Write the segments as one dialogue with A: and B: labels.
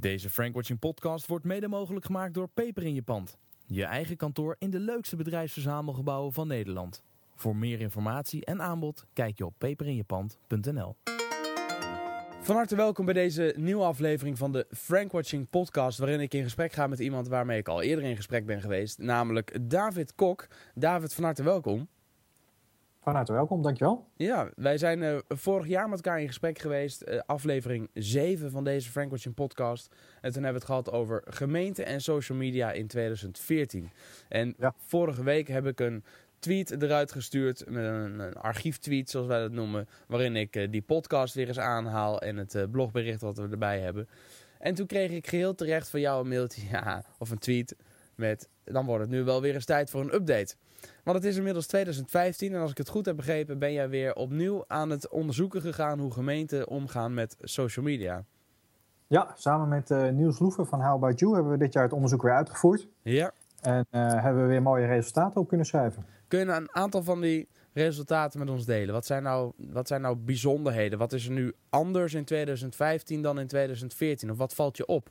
A: Deze Frankwatching podcast wordt mede mogelijk gemaakt door Peper in je pand. Je eigen kantoor in de leukste bedrijfsverzamelgebouwen van Nederland. Voor meer informatie en aanbod kijk je op peperinjepand.nl. Van harte welkom bij deze nieuwe aflevering van de Frankwatching podcast, waarin ik in gesprek ga met iemand waarmee ik al eerder in gesprek ben geweest, namelijk David Kok. David, van harte welkom.
B: Van harte welkom, dankjewel.
A: Ja, wij zijn uh, vorig jaar met elkaar in gesprek geweest. Uh, aflevering 7 van deze Frank Watching podcast. En toen hebben we het gehad over gemeente en social media in 2014. En ja. vorige week heb ik een tweet eruit gestuurd. Met een, een archieftweet, zoals wij dat noemen. Waarin ik uh, die podcast weer eens aanhaal. En het blogbericht wat we erbij hebben. En toen kreeg ik geheel terecht van jou een mailtje. Ja, of een tweet. Met dan wordt het nu wel weer eens tijd voor een update. Want het is inmiddels 2015 en als ik het goed heb begrepen, ben jij weer opnieuw aan het onderzoeken gegaan hoe gemeenten omgaan met social media.
B: Ja, samen met uh, Niels Loeven van How About You hebben we dit jaar het onderzoek weer uitgevoerd.
A: Ja.
B: En uh, hebben we weer mooie resultaten op kunnen schrijven.
A: Kun je nou een aantal van die resultaten met ons delen? Wat zijn nou, wat zijn nou bijzonderheden? Wat is er nu anders in 2015 dan in 2014? Of wat valt je op?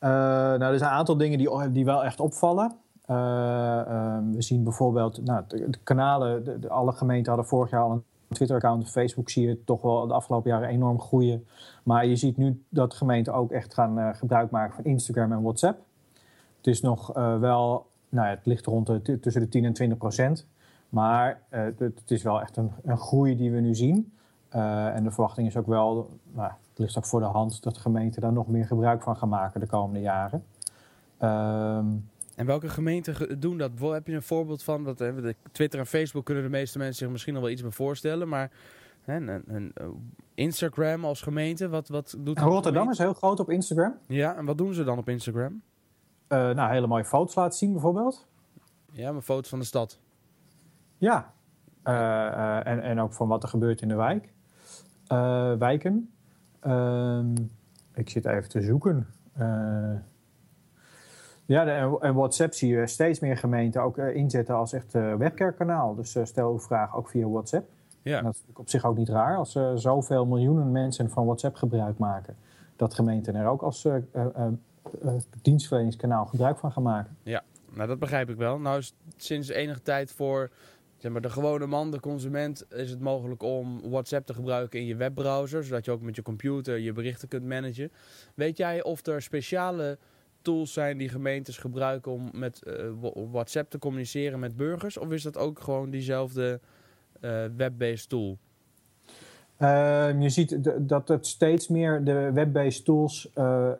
B: Uh, nou, er zijn een aantal dingen die, die wel echt opvallen. Uh, uh, we zien bijvoorbeeld, nou, de, kanalen, de, de, alle gemeenten hadden vorig jaar al een Twitter-account. Facebook zie je toch wel de afgelopen jaren enorm groeien. Maar je ziet nu dat gemeenten ook echt gaan uh, gebruik maken van Instagram en WhatsApp. Het is nog wel, nou ja, het ligt rond tussen de 10 en 20 procent. Maar het, het, is wel echt een, een, groei die we nu zien. en de verwachting is ook wel, nou, het ligt ook voor de hand, dat gemeenten daar nog meer gebruik van gaan maken de komende jaren.
A: Ehm, en welke gemeenten doen dat? Heb je een voorbeeld van? Dat, Twitter en Facebook kunnen de meeste mensen zich misschien nog wel iets meer voorstellen. Maar een, een Instagram als gemeente, wat, wat doet
B: Rotterdam is heel groot op Instagram.
A: Ja, en wat doen ze dan op Instagram?
B: Uh, nou, hele mooie foto's laten zien bijvoorbeeld.
A: Ja, maar foto's van de stad.
B: Ja, uh, uh, en, en ook van wat er gebeurt in de wijk. wijken. Ehm, ik zit even te zoeken. Ja, en WhatsApp zie je steeds meer gemeenten ook uh, inzetten als echt uh, webcare-kanaal. Dus uh, stel uw vraag ook via WhatsApp.
A: Ja.
B: En dat is op zich ook niet raar als zoveel miljoenen mensen van WhatsApp gebruik maken. Dat gemeenten er ook als dienstverleningskanaal gebruik van gaan maken.
A: Ja, nou dat begrijp ik wel. Nou is sinds enige tijd voor zeg maar, de gewone man, de consument, is het mogelijk om WhatsApp te gebruiken in je webbrowser. Zodat je ook met je computer je berichten kunt managen. Weet jij of er speciale tools zijn die gemeentes gebruiken om met uh, WhatsApp te communiceren met burgers? Of is dat ook gewoon diezelfde uh, web-based tool?
B: Uh, je ziet dat het steeds meer de web-based tools, uh,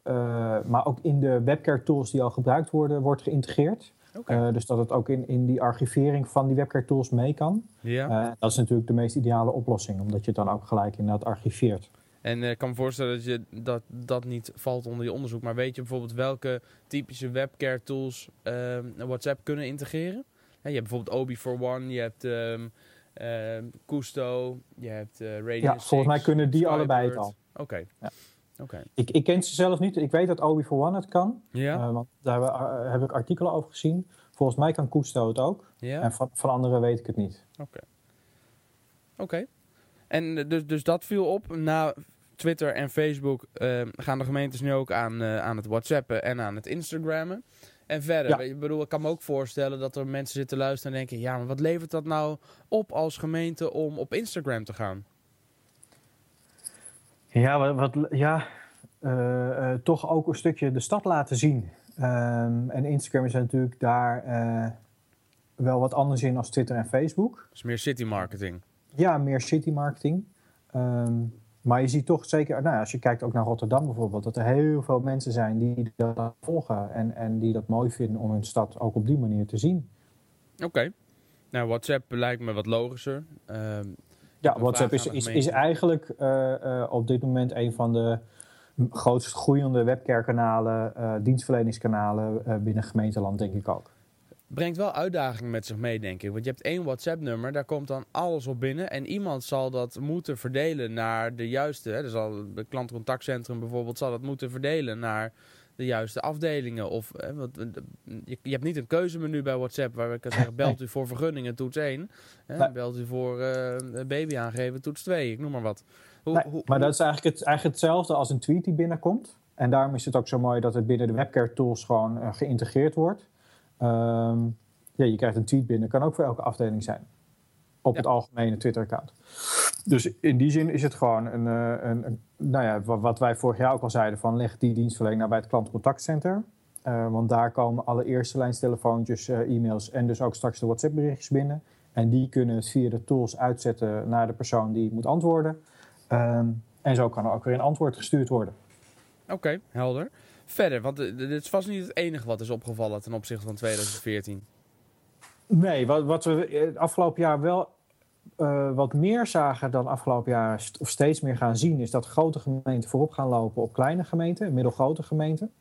B: maar ook in de webcare tools die al gebruikt worden, wordt geïntegreerd. Okay. dus dat het ook in, in die archivering van die webcare tools mee kan.
A: Ja.
B: dat is natuurlijk de meest ideale oplossing, omdat je het dan ook gelijk inderdaad archiveert.
A: En ik kan me voorstellen dat, je, dat dat niet valt onder je onderzoek. Maar weet je bijvoorbeeld welke typische webcare tools uh, WhatsApp kunnen integreren? Je hebt bijvoorbeeld Obi for One, je hebt um, uh, Custo, je hebt uh, Radio
B: Ja, volgens mij kunnen die
A: Skybird.
B: allebei het al.
A: Oké. Okay.
B: Ja.
A: Okay.
B: Ik, ik ken ze zelf niet. Ik weet dat Obi for One het kan.
A: Ja.
B: want daar heb, heb ik artikelen over gezien. Volgens mij kan Custo het ook.
A: Ja.
B: En van, van anderen weet ik het niet.
A: Oké. Okay. Oké. En dus, dus dat viel op na Twitter en Facebook uh, gaan de gemeentes nu ook aan, uh, aan het WhatsAppen en aan het Instagrammen. En verder, ja. ik bedoel, ik kan me ook voorstellen dat er mensen zitten luisteren en denken: ja, maar wat levert dat nou op als gemeente om op Instagram te gaan?
B: Ja, wat, wat ja uh, toch ook een stukje de stad laten zien. Um, en Instagram is natuurlijk daar wel wat anders in als Twitter en Facebook.
A: Dus meer city marketing.
B: Ja, meer city marketing. Um, maar je ziet toch zeker, nou, als je kijkt ook naar Rotterdam bijvoorbeeld, dat er heel veel mensen zijn die dat volgen en, en die dat mooi vinden om hun stad ook op die manier te zien.
A: Oké. Okay. Nou, WhatsApp lijkt me wat logischer. Uh,
B: ja, WhatsApp is, is, is eigenlijk uh, uh, op dit moment een van de grootst groeiende webcare-kanalen, uh, dienstverleningskanalen binnen gemeenteland, denk ik ook
A: brengt wel uitdagingen met zich mee, denk ik. Want je hebt één WhatsApp-nummer, daar komt dan alles op binnen. En iemand zal dat moeten verdelen naar de juiste. Hè, dus al het klantcontactcentrum bijvoorbeeld zal dat moeten verdelen naar de juiste afdelingen. Of hè, wat, je, je, hebt niet een keuzemenu bij WhatsApp waar ik kan zeggen: belt u voor vergunningen, toets 1. Hè, nee. Belt u voor uh, baby aangeven, toets 2. Ik noem maar wat.
B: Hoe, nee, hoe, maar dat is eigenlijk, het, eigenlijk hetzelfde als een tweet die binnenkomt. En daarom is het ook zo mooi dat het binnen de webcare tools gewoon uh, geïntegreerd wordt. Ehm, ja, je krijgt een tweet binnen, kan ook voor elke afdeling zijn. Op het algemene Twitter-account. Dus in die zin is het gewoon een, uh, een, nou ja, wat wij vorig jaar ook al zeiden: van leg die dienstverlening naar bij het klantcontactcenter. Uh, want daar komen alle eerste lijnstelefoontjes, e-mails en dus ook straks de WhatsApp-berichtjes binnen. En die kunnen het via de tools uitzetten naar de persoon die moet antwoorden. Um, en zo kan er ook weer een antwoord gestuurd worden.
A: Oké, helder. Verder, want dit is vast niet het enige wat is opgevallen ten opzichte van 2014.
B: Nee, wat, wat we het afgelopen jaar wel uh, wat meer zagen dan afgelopen jaar, of steeds meer gaan zien, is dat grote gemeenten voorop gaan lopen op kleine gemeenten, middelgrote gemeenten.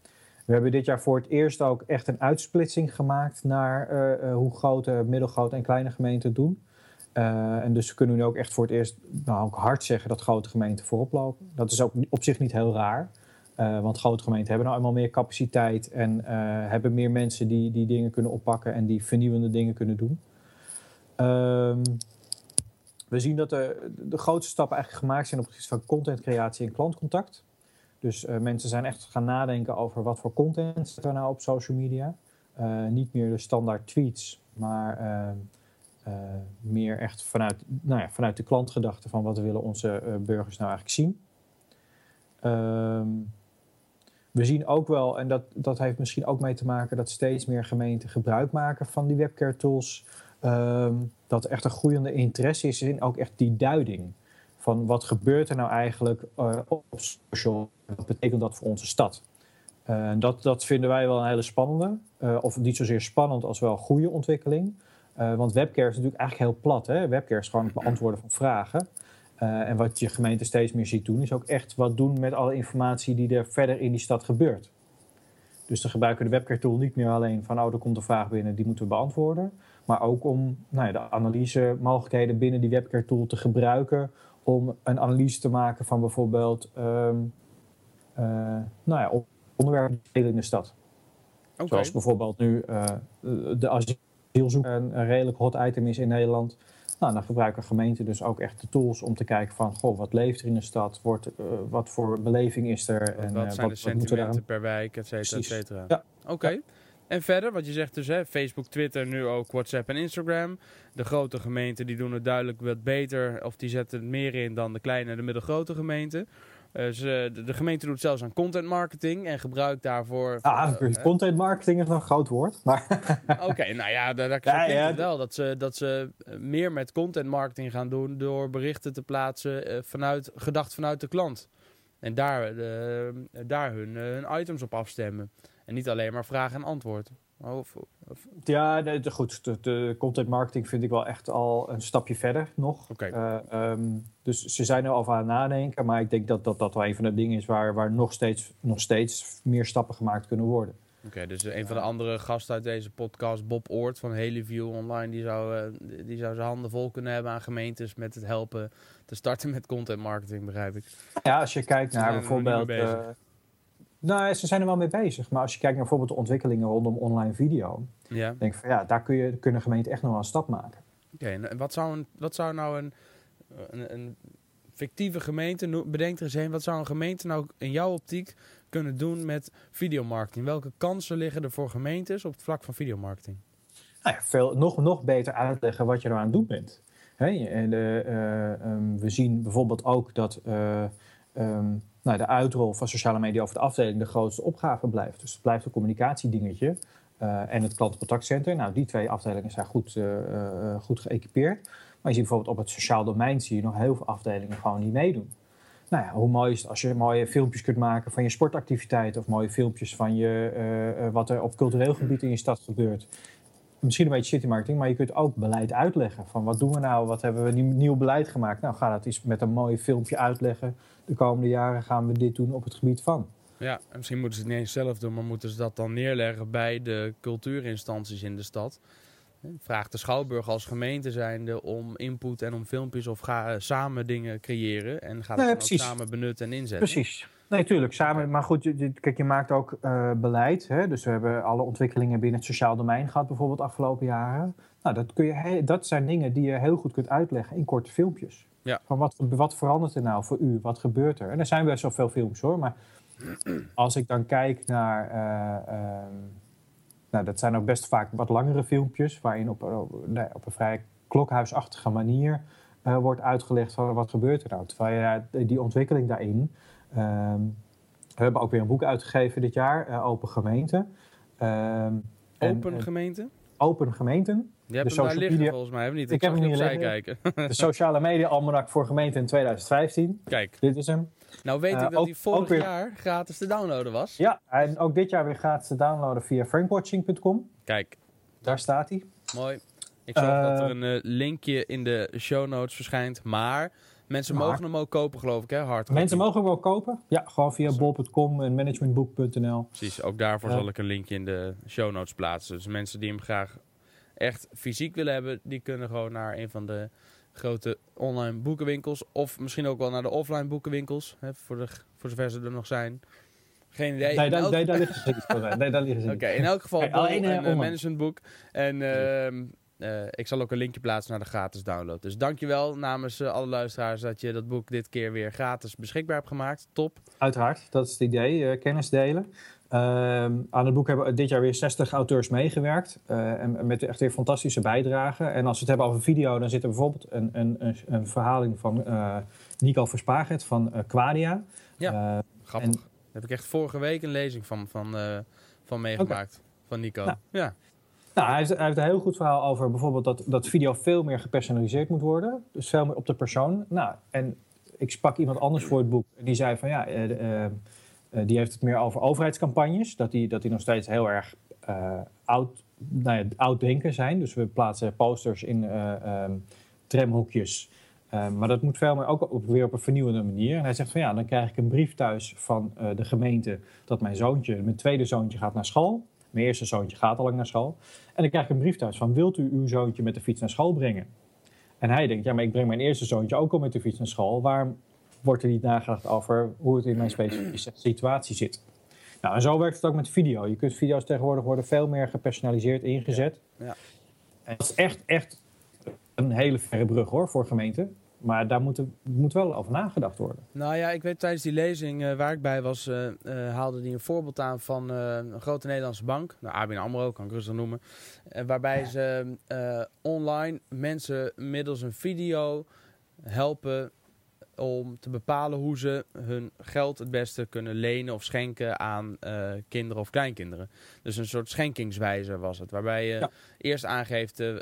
B: We hebben dit jaar voor het eerst ook echt een uitsplitsing gemaakt naar hoe grote, middelgrote en kleine gemeenten doen. Uh, en dus kunnen we nu ook echt voor het eerst nou, ook hard zeggen dat grote gemeenten voorop lopen. Dat is ook op zich niet heel raar. Uh, want grote gemeenten hebben nou eenmaal meer capaciteit en uh, hebben meer mensen die, die dingen kunnen oppakken en die vernieuwende dingen kunnen doen. Um, we zien dat de, grootste stappen eigenlijk gemaakt zijn op het gebied van contentcreatie en klantcontact. Dus mensen zijn echt gaan nadenken over wat voor content zit er nou op social media. niet meer de standaard tweets, maar ehm, meer echt vanuit, nou ja, vanuit de klantgedachte van wat willen onze burgers nou eigenlijk zien. Um, we zien ook wel, en dat, dat heeft misschien ook mee te maken dat steeds meer gemeenten gebruik maken van die webcare tools. Um, dat echt een groeiende interesse is in ook echt die duiding. Van wat gebeurt er nou eigenlijk uh, op social? Wat betekent dat voor onze stad? dat, dat vinden wij wel een hele spannende. of niet zozeer spannend als wel goede ontwikkeling. Want webcare is natuurlijk eigenlijk heel plat. Hè? Webcare is gewoon het beantwoorden van vragen. Uh, en wat je gemeente steeds meer ziet doen, is ook echt wat doen met alle informatie die er verder in die stad gebeurt. Dus dan gebruiken de webcare tool niet meer alleen van, oh, er komt een vraag binnen, die moeten we beantwoorden. Maar ook om nou ja, de analyse mogelijkheden binnen die webcare tool te gebruiken om een analyse te maken van bijvoorbeeld um, uh, nou ja, onderwerpen in de stad. Okay. Zoals bijvoorbeeld nu de asiel asielzoek een redelijk hot item is in Nederland. Nou, dan gebruiken gemeenten dus ook echt de tools om te kijken van... Goh, wat leeft er in de stad? Wordt, uh, wat voor beleving is er?
A: Wat, en, wat zijn wat, de sentimenten per wijk, et cetera, et cetera. Ja. Oké. Okay. Ja. En verder, wat je zegt dus, hè, Facebook, Twitter, nu ook WhatsApp en Instagram. De grote gemeenten die doen het duidelijk wat beter... of die zetten het meer in dan de kleine en de middelgrote gemeenten. Dus de, de, gemeente doet zelfs aan content marketing en gebruikt daarvoor.
B: Ah, uh, content marketing is nog een groot woord.
A: Oké, nou ja, daar, daar ja, ja. wel dat ze, dat ze meer met content marketing gaan doen door berichten te plaatsen vanuit, gedacht vanuit de klant. En daar, daar hun, hun items op afstemmen. En niet alleen maar vraag en antwoord. Of,
B: of... Ja, de, goed. De, de, content marketing vind ik wel echt al een stapje verder nog.
A: Okay.
B: Uh, um, dus ze zijn er over aan het nadenken. Maar ik denk dat dat, dat wel een van de dingen is waar, waar nog, steeds, nog steeds meer stappen gemaakt kunnen worden.
A: Oké, okay, dus een van de andere gasten uit deze podcast, Bob Oort van Helieview Online, die zou, uh, die zou zijn handen vol kunnen hebben aan gemeentes met het helpen te starten met content marketing, begrijp ik.
B: Ja, als je kijkt naar bijvoorbeeld. Nou, ze zijn er wel mee bezig. Maar als je kijkt naar bijvoorbeeld de ontwikkelingen rondom online video. Ja. denk ik van ja, daar kun je, kunnen gemeenten echt nog wel een stap maken.
A: Oké, en wat zou, een, wat zou nou een, een, een fictieve gemeente, bedenk er eens heen, wat zou een gemeente nou in jouw optiek kunnen doen met videomarketing? Welke kansen liggen er voor gemeentes op het vlak van videomarketing?
B: Nou ja, veel, nog, nog beter uitleggen wat je er aan het doen bent. en de, uh, um, we zien bijvoorbeeld ook dat uh, um, nou, de uitrol van sociale media over de afdeling de grootste opgave blijft. Dus het blijft een communicatiedingetje. Uh, en het klantencontactcenter. Nou, die twee afdelingen zijn goed, uh, goed geëquipeerd. Maar je ziet bijvoorbeeld op het sociaal domein zie je nog heel veel afdelingen gewoon niet meedoen. Nou ja, hoe mooi is het als je mooie filmpjes kunt maken van je sportactiviteiten of mooie filmpjes van je, wat er op cultureel gebied in je stad gebeurt. Misschien een beetje city marketing, maar je kunt ook beleid uitleggen. Van wat doen we nou, wat hebben we nieuw beleid gemaakt? Nou, ga dat eens met een mooi filmpje uitleggen de komende jaren gaan we dit doen op het gebied van.
A: Ja, en misschien moeten ze het niet eens zelf doen, maar moeten ze dat dan neerleggen bij de cultuurinstanties in de stad. Vraag de Schouwburg als gemeente zijnde om input en om filmpjes of ga eh, samen dingen creëren. En ga dat nee, samen benutten en inzetten.
B: Precies. Nee, tuurlijk. Samen, maar goed, je, kijk, je maakt ook uh, beleid. Hè? Dus we hebben alle ontwikkelingen binnen het sociaal domein gehad, bijvoorbeeld afgelopen jaren. Nou, dat, kun je, dat zijn dingen die je heel goed kunt uitleggen in korte filmpjes. Ja. Van wat, wat verandert er nou voor u? Wat gebeurt er? En er zijn best wel veel films hoor, maar als ik dan kijk naar, ehm, nou, dat zijn ook best vaak wat langere filmpjes, waarin op, op, nee, op een vrij klokhuisachtige manier wordt uitgelegd van wat gebeurt er nou. Terwijl je die ontwikkeling daarin, ehm, we hebben ook weer een boek uitgegeven dit jaar, Open Gemeente.
A: Ehm, open Gemeente?
B: Open Gemeenten.
A: Je hebt de hem daar liggen media... volgens mij, heb niet? Ik, ik heb hem niet liggen. kijken.
B: De sociale media almanak voor gemeenten in 2015.
A: Kijk.
B: Dit is hem.
A: Nou weet ik uh, dat hij vorig weer... jaar gratis te downloaden was.
B: Ja, en ook dit jaar weer gratis te downloaden via frankwatching.com.
A: Kijk.
B: Daar staat hij.
A: Mooi. Ik zag uh, dat er een uh, linkje in de show notes verschijnt, maar mensen maar. mogen hem ook kopen geloof ik, hè? Hard.
B: Mensen mogen hem ook kopen. Ja, gewoon via bol.com en managementboek.nl.
A: Precies, ook daarvoor zal ik een linkje in de show notes plaatsen. Dus mensen die hem graag echt fysiek willen hebben, die kunnen gewoon naar een van de grote online boekenwinkels. Of misschien ook wel naar de offline boekenwinkels, hè, voor, de, voor zover ze er nog zijn. Geen idee.
B: Nee, daar, nee, daar liggen ze niet voor. Nee, daar liggen ze
A: Oké, in elk geval alleen een uh, managementboek. En uh, ik zal ook een linkje plaatsen naar de gratis download. Dus dankjewel namens uh, alle luisteraars dat je dat boek dit keer weer gratis beschikbaar hebt gemaakt. Top.
B: Uiteraard, dat is het idee. kennis delen. Ehm, aan het boek hebben dit jaar weer 60 auteurs meegewerkt. Uh, en met echt weer fantastische bijdragen. En als we het hebben over video, dan zit er bijvoorbeeld een, een, een, verhaling van uh, Nico Verspaget van uh, Quadia.
A: Ja, grappig. Daar heb ik echt vorige week een lezing van, van, van meegemaakt. Van Nico.
B: Nou,
A: ja.
B: Nou, hij, heeft, een heel goed verhaal over bijvoorbeeld dat, dat video veel meer gepersonaliseerd moet worden. Dus veel meer op de persoon. Nou, en ik sprak iemand anders voor het boek. Die zei van ja eh, die heeft het meer over overheidscampagnes. Dat die, dat die nog steeds heel erg oud, nou ja, oud denken zijn. Dus we plaatsen posters in um, tramhoekjes. maar dat moet veel meer ook op, weer op een vernieuwende manier. En hij zegt van ja, dan krijg ik een brief thuis van de gemeente dat mijn zoontje, mijn tweede zoontje gaat naar school. Mijn eerste zoontje gaat al lang naar school. En dan krijg ik een brief thuis van wilt u uw zoontje met de fiets naar school brengen? En hij denkt, ja, maar ik breng mijn eerste zoontje ook al met de fiets naar school. Waarom wordt er niet nagedacht over hoe het in mijn specifieke situatie zit. Nou, en zo werkt het ook met video. Je kunt video's tegenwoordig worden veel meer gepersonaliseerd ingezet. Ja. ja. En dat is echt, echt een hele verre brug hoor, voor gemeenten. Maar daar moet, moet wel over nagedacht worden.
A: Nou ja, ik weet tijdens die lezing uh, waar ik bij was, uh, uh, haalde die een voorbeeld aan van een grote Nederlandse bank. Nou, ABN AMRO, kan ik rustig noemen. waarbij ze online mensen middels een video helpen om te bepalen hoe ze hun geld het beste kunnen lenen of schenken aan uh, kinderen of kleinkinderen. Dus een soort schenkingswijzer was het, waarbij je eerst aangeeft uh, uh,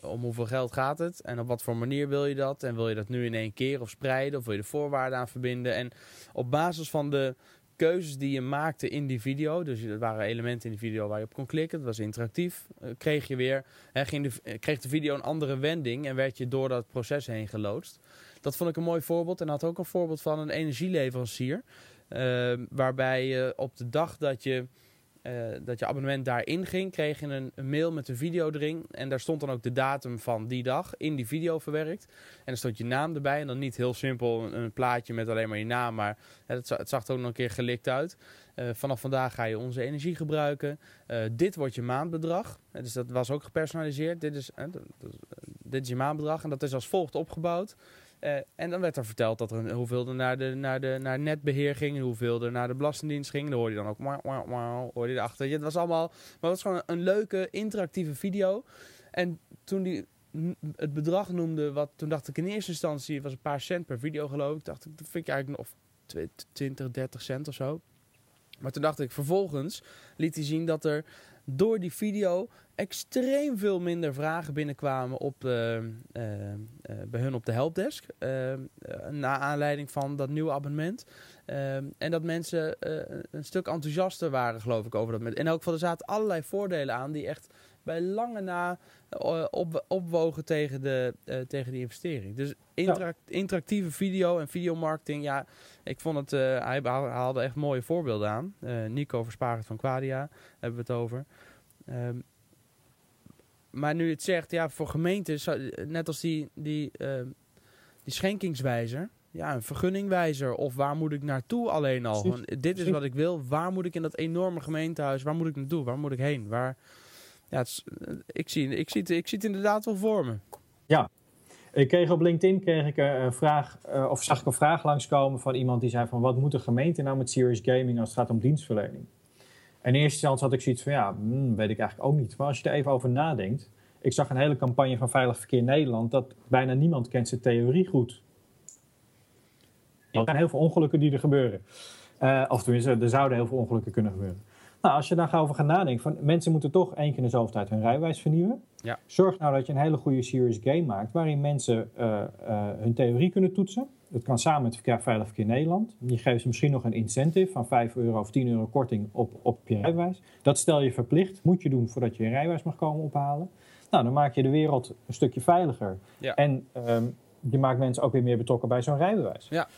A: om hoeveel geld gaat het en op wat voor manier wil je dat en wil je dat nu in één keer of spreiden of wil je de voorwaarden aan verbinden. En op basis van de keuzes die je maakte in die video, dus er waren elementen in die video waar je op kon klikken, dat was interactief, kreeg je weer, hè, ging de, kreeg de video een andere wending en werd je door dat proces heen geloodst. Dat vond ik een mooi voorbeeld. En had ook een voorbeeld van een energieleverancier. Uh, waarbij je op de dag dat je, uh, dat je abonnement daarin ging, kreeg je een, mail met een video erin. En daar stond dan ook de datum van die dag in die video verwerkt. En er stond je naam erbij. En dan niet heel simpel een, plaatje met alleen maar je naam. Maar het, het, zag er ook nog een keer gelikt uit. Uh, vanaf vandaag ga je onze energie gebruiken. dit wordt je maandbedrag. dus dat was ook gepersonaliseerd. Dit is, dit is je maandbedrag. En dat is als volgt opgebouwd. Uh, en dan werd er verteld dat er hoeveel er naar, de, naar, de, naar netbeheer ging, hoeveel er naar de Belastingdienst ging. Dan hoorde je dan ook, wauw, wauw, wauw, hoorde je erachter. Het was allemaal, maar het was gewoon een leuke, interactieve video. En toen die het bedrag noemde, wat, toen dacht ik in eerste instantie, was een paar cent per video geloof ik. Dacht ik, dat vind ik eigenlijk nog 20, 30 cent of zo. Maar toen dacht ik, vervolgens liet hij zien dat er door die video extreem veel minder vragen binnenkwamen op, uh, uh, bij hun op de helpdesk. na aanleiding van dat nieuwe abonnement. en dat mensen een stuk enthousiaster waren, geloof ik, over dat. In elk geval, er zaten allerlei voordelen aan die echt bij lange na op, opwogen tegen, de, tegen die investering. Dus interactieve video en videomarketing, ja, ik vond het, hij haalde echt mooie voorbeelden aan. Nico Verspagert van Quadia hebben we het over. Um, maar nu het zegt, ja, voor gemeentes, net als die, die, uh, die schenkingswijzer, ja, een vergunningwijzer of waar moet ik naartoe alleen al? dit is wat ik wil, waar moet ik in dat enorme gemeentehuis, waar moet ik naartoe, waar moet ik heen? Waar, ja, is, ik, zie, ik, zie het, ik zie het inderdaad wel voor me.
B: Ja, Ik kreeg op LinkedIn kreeg ik een vraag, of zag ik een vraag langskomen van iemand die zei van wat moet de gemeente nou met serious gaming als het gaat om dienstverlening? En in eerste instantie had ik zoiets van ja, hmm, weet ik eigenlijk ook niet. Maar als je er even over nadenkt, ik zag een hele campagne van Veilig Verkeer Nederland dat bijna niemand kent zijn theorie goed. Er zijn heel veel ongelukken die er gebeuren. Uh, of tenminste, er zouden heel veel ongelukken kunnen gebeuren. Nou, als je daar over gaat nadenken, van mensen moeten toch één keer in de zoveel tijd hun rijwijs vernieuwen. Ja. Zorg nou dat je een hele goede serious game maakt waarin mensen uh, uh, hun theorie kunnen toetsen. Dat kan samen met Verkeer Veilig Verkeer Nederland. Je geeft ze misschien nog een incentive van 5 euro of 10 euro korting op, op je rijwijs. Dat stel je verplicht, moet je doen voordat je een rijwijs mag komen ophalen. Nou, dan maak je de wereld een stukje veiliger. Ja. En um, je maakt mensen ook weer meer betrokken bij zo'n rijbewijs.
A: Ja.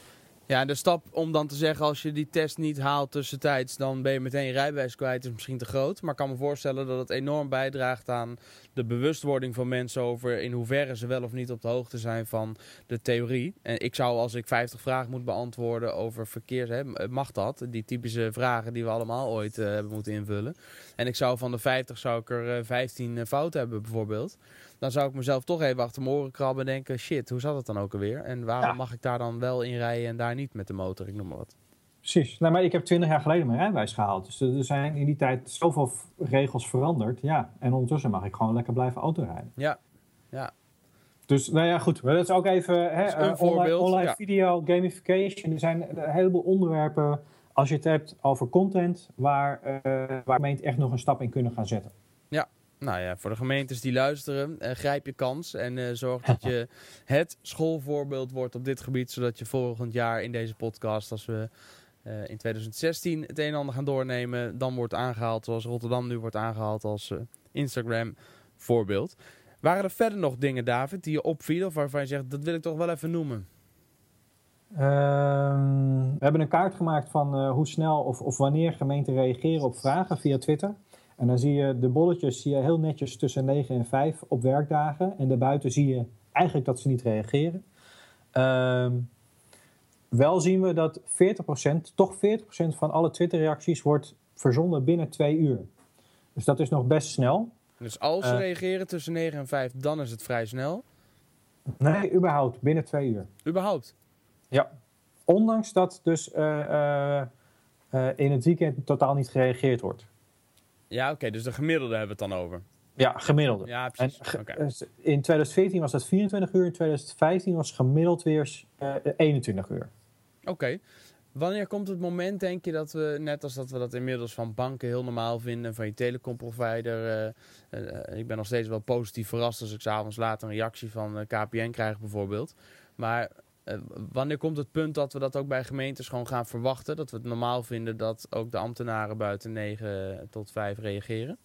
A: Ja, de stap om dan te zeggen als je die test niet haalt tussentijds, dan ben je meteen je rijbewijs kwijt, is misschien te groot. Maar ik kan me voorstellen dat het enorm bijdraagt aan de bewustwording van mensen over in hoeverre ze wel of niet op de hoogte zijn van de theorie. En ik zou als ik 50 vragen moet beantwoorden over verkeers, hè, mag dat? Die typische vragen die we allemaal ooit uh, hebben moeten invullen. En ik zou van de 50 zou ik er uh, 15 uh, fout hebben bijvoorbeeld dan zou ik mezelf toch even achter mijn oren krabben en denken: shit, hoe zat het dan ook alweer? En waarom mag ik daar dan wel in rijden en daar niet met de motor? Ik noem maar wat.
B: Precies. Nou, maar ik heb twintig jaar geleden mijn rijbewijs gehaald. Dus er zijn in die tijd zoveel regels veranderd. Ja, en ondertussen mag ik gewoon lekker blijven autorijden.
A: Ja, ja.
B: Dus nou ja, goed. Maar dat is ook even hè, een uh, online, online video, gamification. Er zijn een heleboel onderwerpen, als je het hebt over content, waar, uh, waar gemeenten echt nog een stap in kunnen gaan zetten.
A: Nou ja, voor de gemeentes die luisteren, uh, grijp je kans en uh, zorg dat je het schoolvoorbeeld wordt op dit gebied, zodat je volgend jaar in deze podcast, als we uh, in 2016 het een en ander gaan doornemen, dan wordt aangehaald zoals Rotterdam nu wordt aangehaald als Instagram voorbeeld. Waren er verder nog dingen, David, die je opvielen of waarvan je zegt, dat wil ik toch wel even noemen?
B: Ehm, we hebben een kaart gemaakt van hoe snel of, of wanneer gemeenten reageren op vragen via Twitter. En dan zie je de bolletjes zie je heel netjes tussen 9 en 5 op werkdagen. En daarbuiten zie je eigenlijk dat ze niet reageren. Ehm, wel zien we dat 40%, toch 40% van alle Twitter-reacties wordt verzonden binnen twee uur. Dus dat is nog best snel.
A: Dus als ze uh, reageren tussen 9 en 5, dan is het vrij snel?
B: Nee, überhaupt, binnen twee uur.
A: Überhaupt?
B: Ja. Ondanks dat dus uh, uh, in het weekend totaal niet gereageerd wordt.
A: Ja, oké, dus de gemiddelde hebben we het dan over.
B: Ja, gemiddelde.
A: Ja, precies.
B: En, In 2014 was dat 24 uur, in 2015 was gemiddeld weer uh, 21 uur.
A: Oké. Wanneer komt het moment, denk je, dat we, net als dat we dat inmiddels van banken heel normaal vinden, van je telecomprovider, uh, uh, ik ben nog steeds wel positief verrast als ik s'avonds later een reactie van KPN krijg bijvoorbeeld. Maar uh, wanneer komt het punt dat we dat ook bij gemeentes gewoon gaan verwachten? Dat we het normaal vinden dat ook de ambtenaren buiten 9 tot 5 reageren?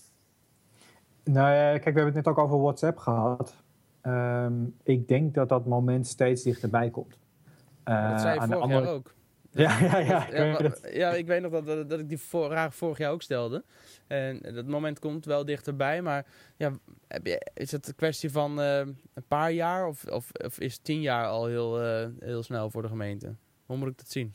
B: Nou ja, kijk, we hebben het net ook over WhatsApp gehad. Um, ik denk dat dat moment steeds dichterbij komt.
A: Uh, dat zei je vorig andere... jaar ook.
B: Ja, ja, ja.
A: Ja, ja, ik weet nog dat, dat, dat ik die vraag vorig jaar ook stelde. En dat moment komt wel dichterbij. Maar ja, heb je, is het een kwestie van uh, een paar jaar? Of, of, of, is tien jaar al heel, uh, heel snel voor de gemeente? Hoe moet ik dat zien?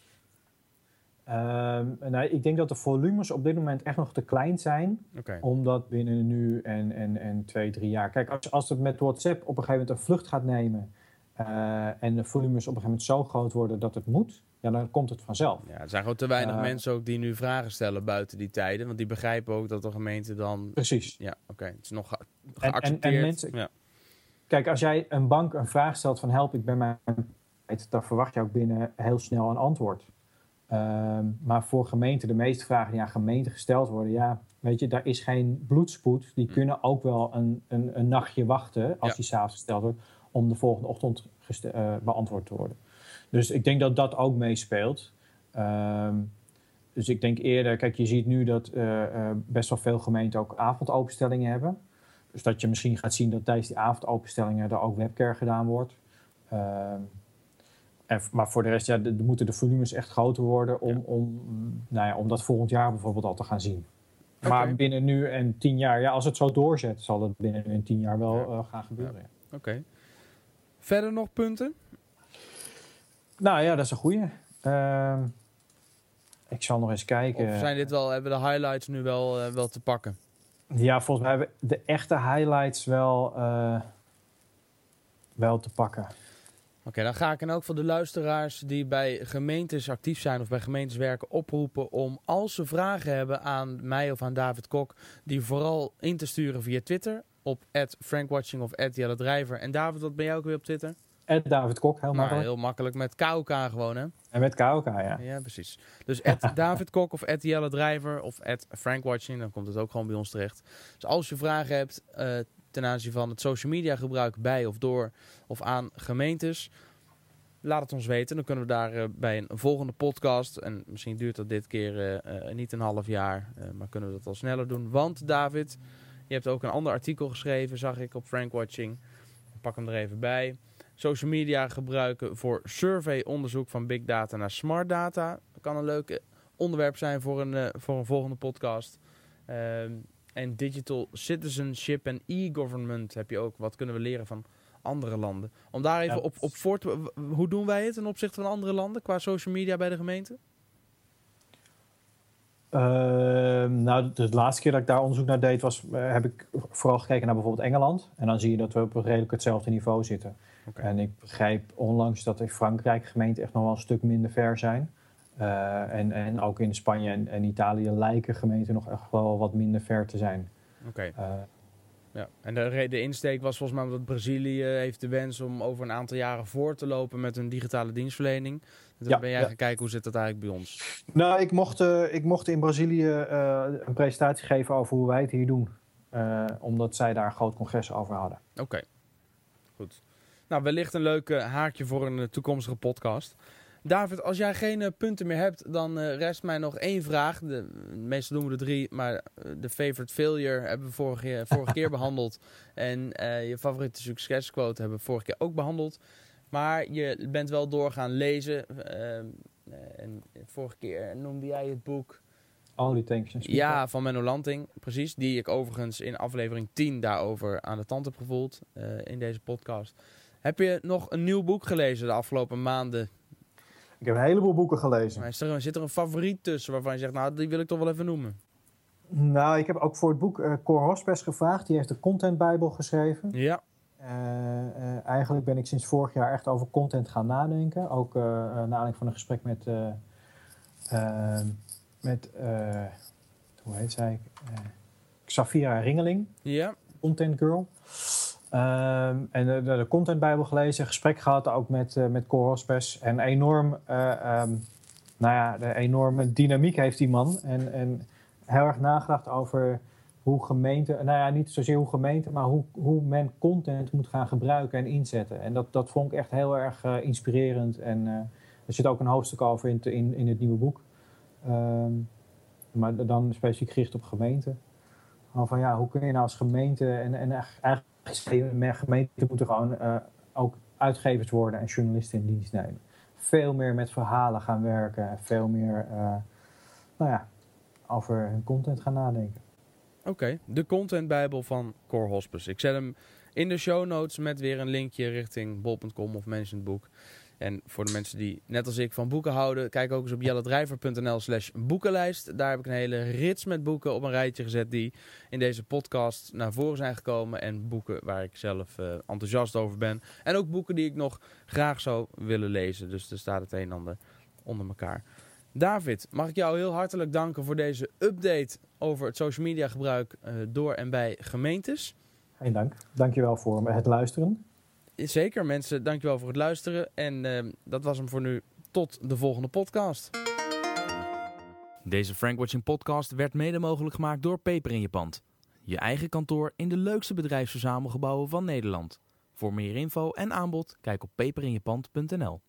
B: Um, nou, ik denk dat de volumes op dit moment echt nog te klein zijn.
A: Okay.
B: Omdat binnen nu en, en, en twee, drie jaar. Kijk, als, als het met WhatsApp op een gegeven moment een vlucht gaat nemen. Uh, en de volumes op een gegeven moment zo groot worden dat het moet ja, dan komt het vanzelf.
A: Ja, er zijn gewoon te weinig uh, mensen ook die nu vragen stellen buiten die tijden. Want die begrijpen ook dat de gemeente dan...
B: Precies.
A: Ja, oké. Okay. Het is nog ge geaccepteerd. En, en, en mensen, ja.
B: Kijk, als jij een bank een vraag stelt van help, ik ben mijn dan verwacht je ook binnen heel snel een antwoord. Um, maar voor gemeenten, de meeste vragen die aan gemeenten gesteld worden, ja, weet je, daar is geen bloedspoed. Die hm. kunnen ook wel een, een, een nachtje wachten als ja. die s'avonds gesteld wordt, om de volgende ochtend uh, beantwoord te worden. Dus ik denk dat dat ook meespeelt. Um, dus ik denk eerder, kijk, je ziet nu dat uh, uh, best wel veel gemeenten ook avondopenstellingen hebben. Dus dat je misschien gaat zien dat tijdens die avondopenstellingen er ook webcare gedaan wordt. Um, en, maar voor de rest, ja, de, moeten de volumes echt groter worden om, ja. om, nou ja, om dat volgend jaar bijvoorbeeld al te gaan zien. Okay. Maar binnen nu en tien jaar, ja, als het zo doorzet, zal dat binnen nu en tien jaar wel ja. uh, gaan gebeuren. Ja.
A: Oké. Okay. Verder nog punten?
B: Nou ja, dat is een goeie. Uh, ik zal nog eens kijken.
A: Of zijn dit wel, hebben de highlights nu wel, uh, wel te pakken?
B: Ja, volgens mij hebben de echte highlights wel, uh, wel te pakken.
A: Oké, dan ga ik en ook voor de luisteraars die bij gemeentes actief zijn of bij gemeentes werken oproepen om als ze vragen hebben aan mij of aan David Kok, die vooral in te sturen via Twitter op @frankwatching of @jelle En David, wat ben jij ook weer op Twitter?
B: David Kok, heel
A: nou,
B: makkelijk.
A: Heel makkelijk, met KOK gewoon hè?
B: En met KOK, ja.
A: Ja, precies. Dus David Kok of Jelle Drijver of Frankwatching, dan komt het ook gewoon bij ons terecht. Dus als je vragen hebt uh, ten aanzien van het social media gebruik bij of door of aan gemeentes. Laat het ons weten. Dan kunnen we daar uh, bij een volgende podcast. En misschien duurt dat dit keer uh, niet een half jaar. maar kunnen we dat al sneller doen. Want David, je hebt ook een ander artikel geschreven, zag ik op Frankwatching. Pak hem er even bij. Social media gebruiken voor survey-onderzoek van big data naar smart data. Dat kan een leuk onderwerp zijn voor een, voor een volgende podcast. Ehm, en digital citizenship en e-government heb je ook. Wat kunnen we leren van andere landen? Om daar even op, op voor te... Hoe doen wij het ten opzichte van andere landen qua social media bij de gemeente?
B: Uh, nou, de, laatste keer dat ik daar onderzoek naar deed, was, uh, heb ik vooral gekeken naar bijvoorbeeld Engeland. En dan zie je dat we op redelijk hetzelfde niveau zitten. Okay. En ik begrijp onlangs dat in Frankrijk gemeenten echt nog wel een stuk minder ver zijn. Uh, en, en ook in Spanje en, en, Italië lijken gemeenten nog echt wel wat minder ver te zijn.
A: Oké. Okay. Uh, ja. En de, de insteek was volgens mij omdat Brazilië heeft de wens om over een aantal jaren voor te lopen met een digitale dienstverlening. Dan ja, ben jij ja. gaan kijken hoe zit dat eigenlijk bij ons?
B: Nou, ik mocht, uh, ik mocht in Brazilië een presentatie geven over hoe wij het hier doen. omdat zij daar een groot congres over hadden.
A: Oké, okay. goed. Nou, wellicht een leuk haakje voor een toekomstige podcast. David, als jij geen uh, punten meer hebt, dan uh, rest mij nog één vraag. De, meestal doen we er drie, maar de favorite failure hebben we vorige, vorige keer behandeld. En je favoriete succesquote hebben we vorige keer ook behandeld. Maar je bent wel doorgaan lezen. Ehm, en vorige keer noemde jij het boek...
B: Only Things
A: Ja, van Menno Lanting, precies. Die ik overigens in aflevering 10 daarover aan de tand heb gevoeld in deze podcast. Heb je nog een nieuw boek gelezen de afgelopen maanden
B: ik heb een heleboel boeken gelezen.
A: Maar er, zit er een favoriet tussen waarvan je zegt, nou, die wil ik toch wel even noemen?
B: Nou, ik heb ook voor het boek uh, Cor Hospes gevraagd. Die heeft de Content Bijbel geschreven.
A: Ja.
B: Uh, uh, eigenlijk ben ik sinds vorig jaar echt over content gaan nadenken. Ook naar aanleiding van een gesprek met, met hoe heet zij? Xafira Ringeling.
A: Ja.
B: Content Girl. Um, en de, de, contentbijbel gelezen, gesprek gehad ook met, uh, met Cor. En enorm, uh, um, nou ja, de enorme dynamiek heeft die man. En, en heel erg nagedacht over hoe gemeente, nou ja, niet zozeer hoe gemeente, maar hoe, hoe men content moet gaan gebruiken en inzetten. En dat, dat vond ik echt heel erg inspirerend. En er zit ook een hoofdstuk over in, in, in het nieuwe boek. Um, maar dan specifiek gericht op gemeente. Van ja, hoe kun je nou als gemeente en, en eigenlijk gemeenten moeten gewoon uh, ook uitgevers worden en journalisten in dienst nemen. Veel meer met verhalen gaan werken. Veel meer uh, nou ja, over hun content gaan nadenken.
A: Oké, de contentbijbel van Core Hospice. Ik zet hem in de show notes met weer een linkje richting bol.com of Book. En voor de mensen die, net als ik, van boeken houden, kijk ook eens op jelledrijver.nl slash boekenlijst. Daar heb ik een hele rits met boeken op een rijtje gezet die in deze podcast naar voren zijn gekomen. En boeken waar ik zelf uh, enthousiast over ben. En ook boeken die ik nog graag zou willen lezen. Dus er staat het een en ander onder elkaar. David, mag ik jou heel hartelijk danken voor deze update over het social media gebruik uh, door en bij gemeentes.
B: Geen dank. Dankjewel voor het luisteren.
A: Zeker mensen, dankjewel voor het luisteren. En uh, dat was hem voor nu. Tot de volgende podcast. Deze Frank Watching podcast werd mede mogelijk gemaakt door Peper in je pand. Je eigen kantoor in de leukste bedrijfsverzamelgebouwen van Nederland. Voor meer info en aanbod kijk op peperinjepand.nl.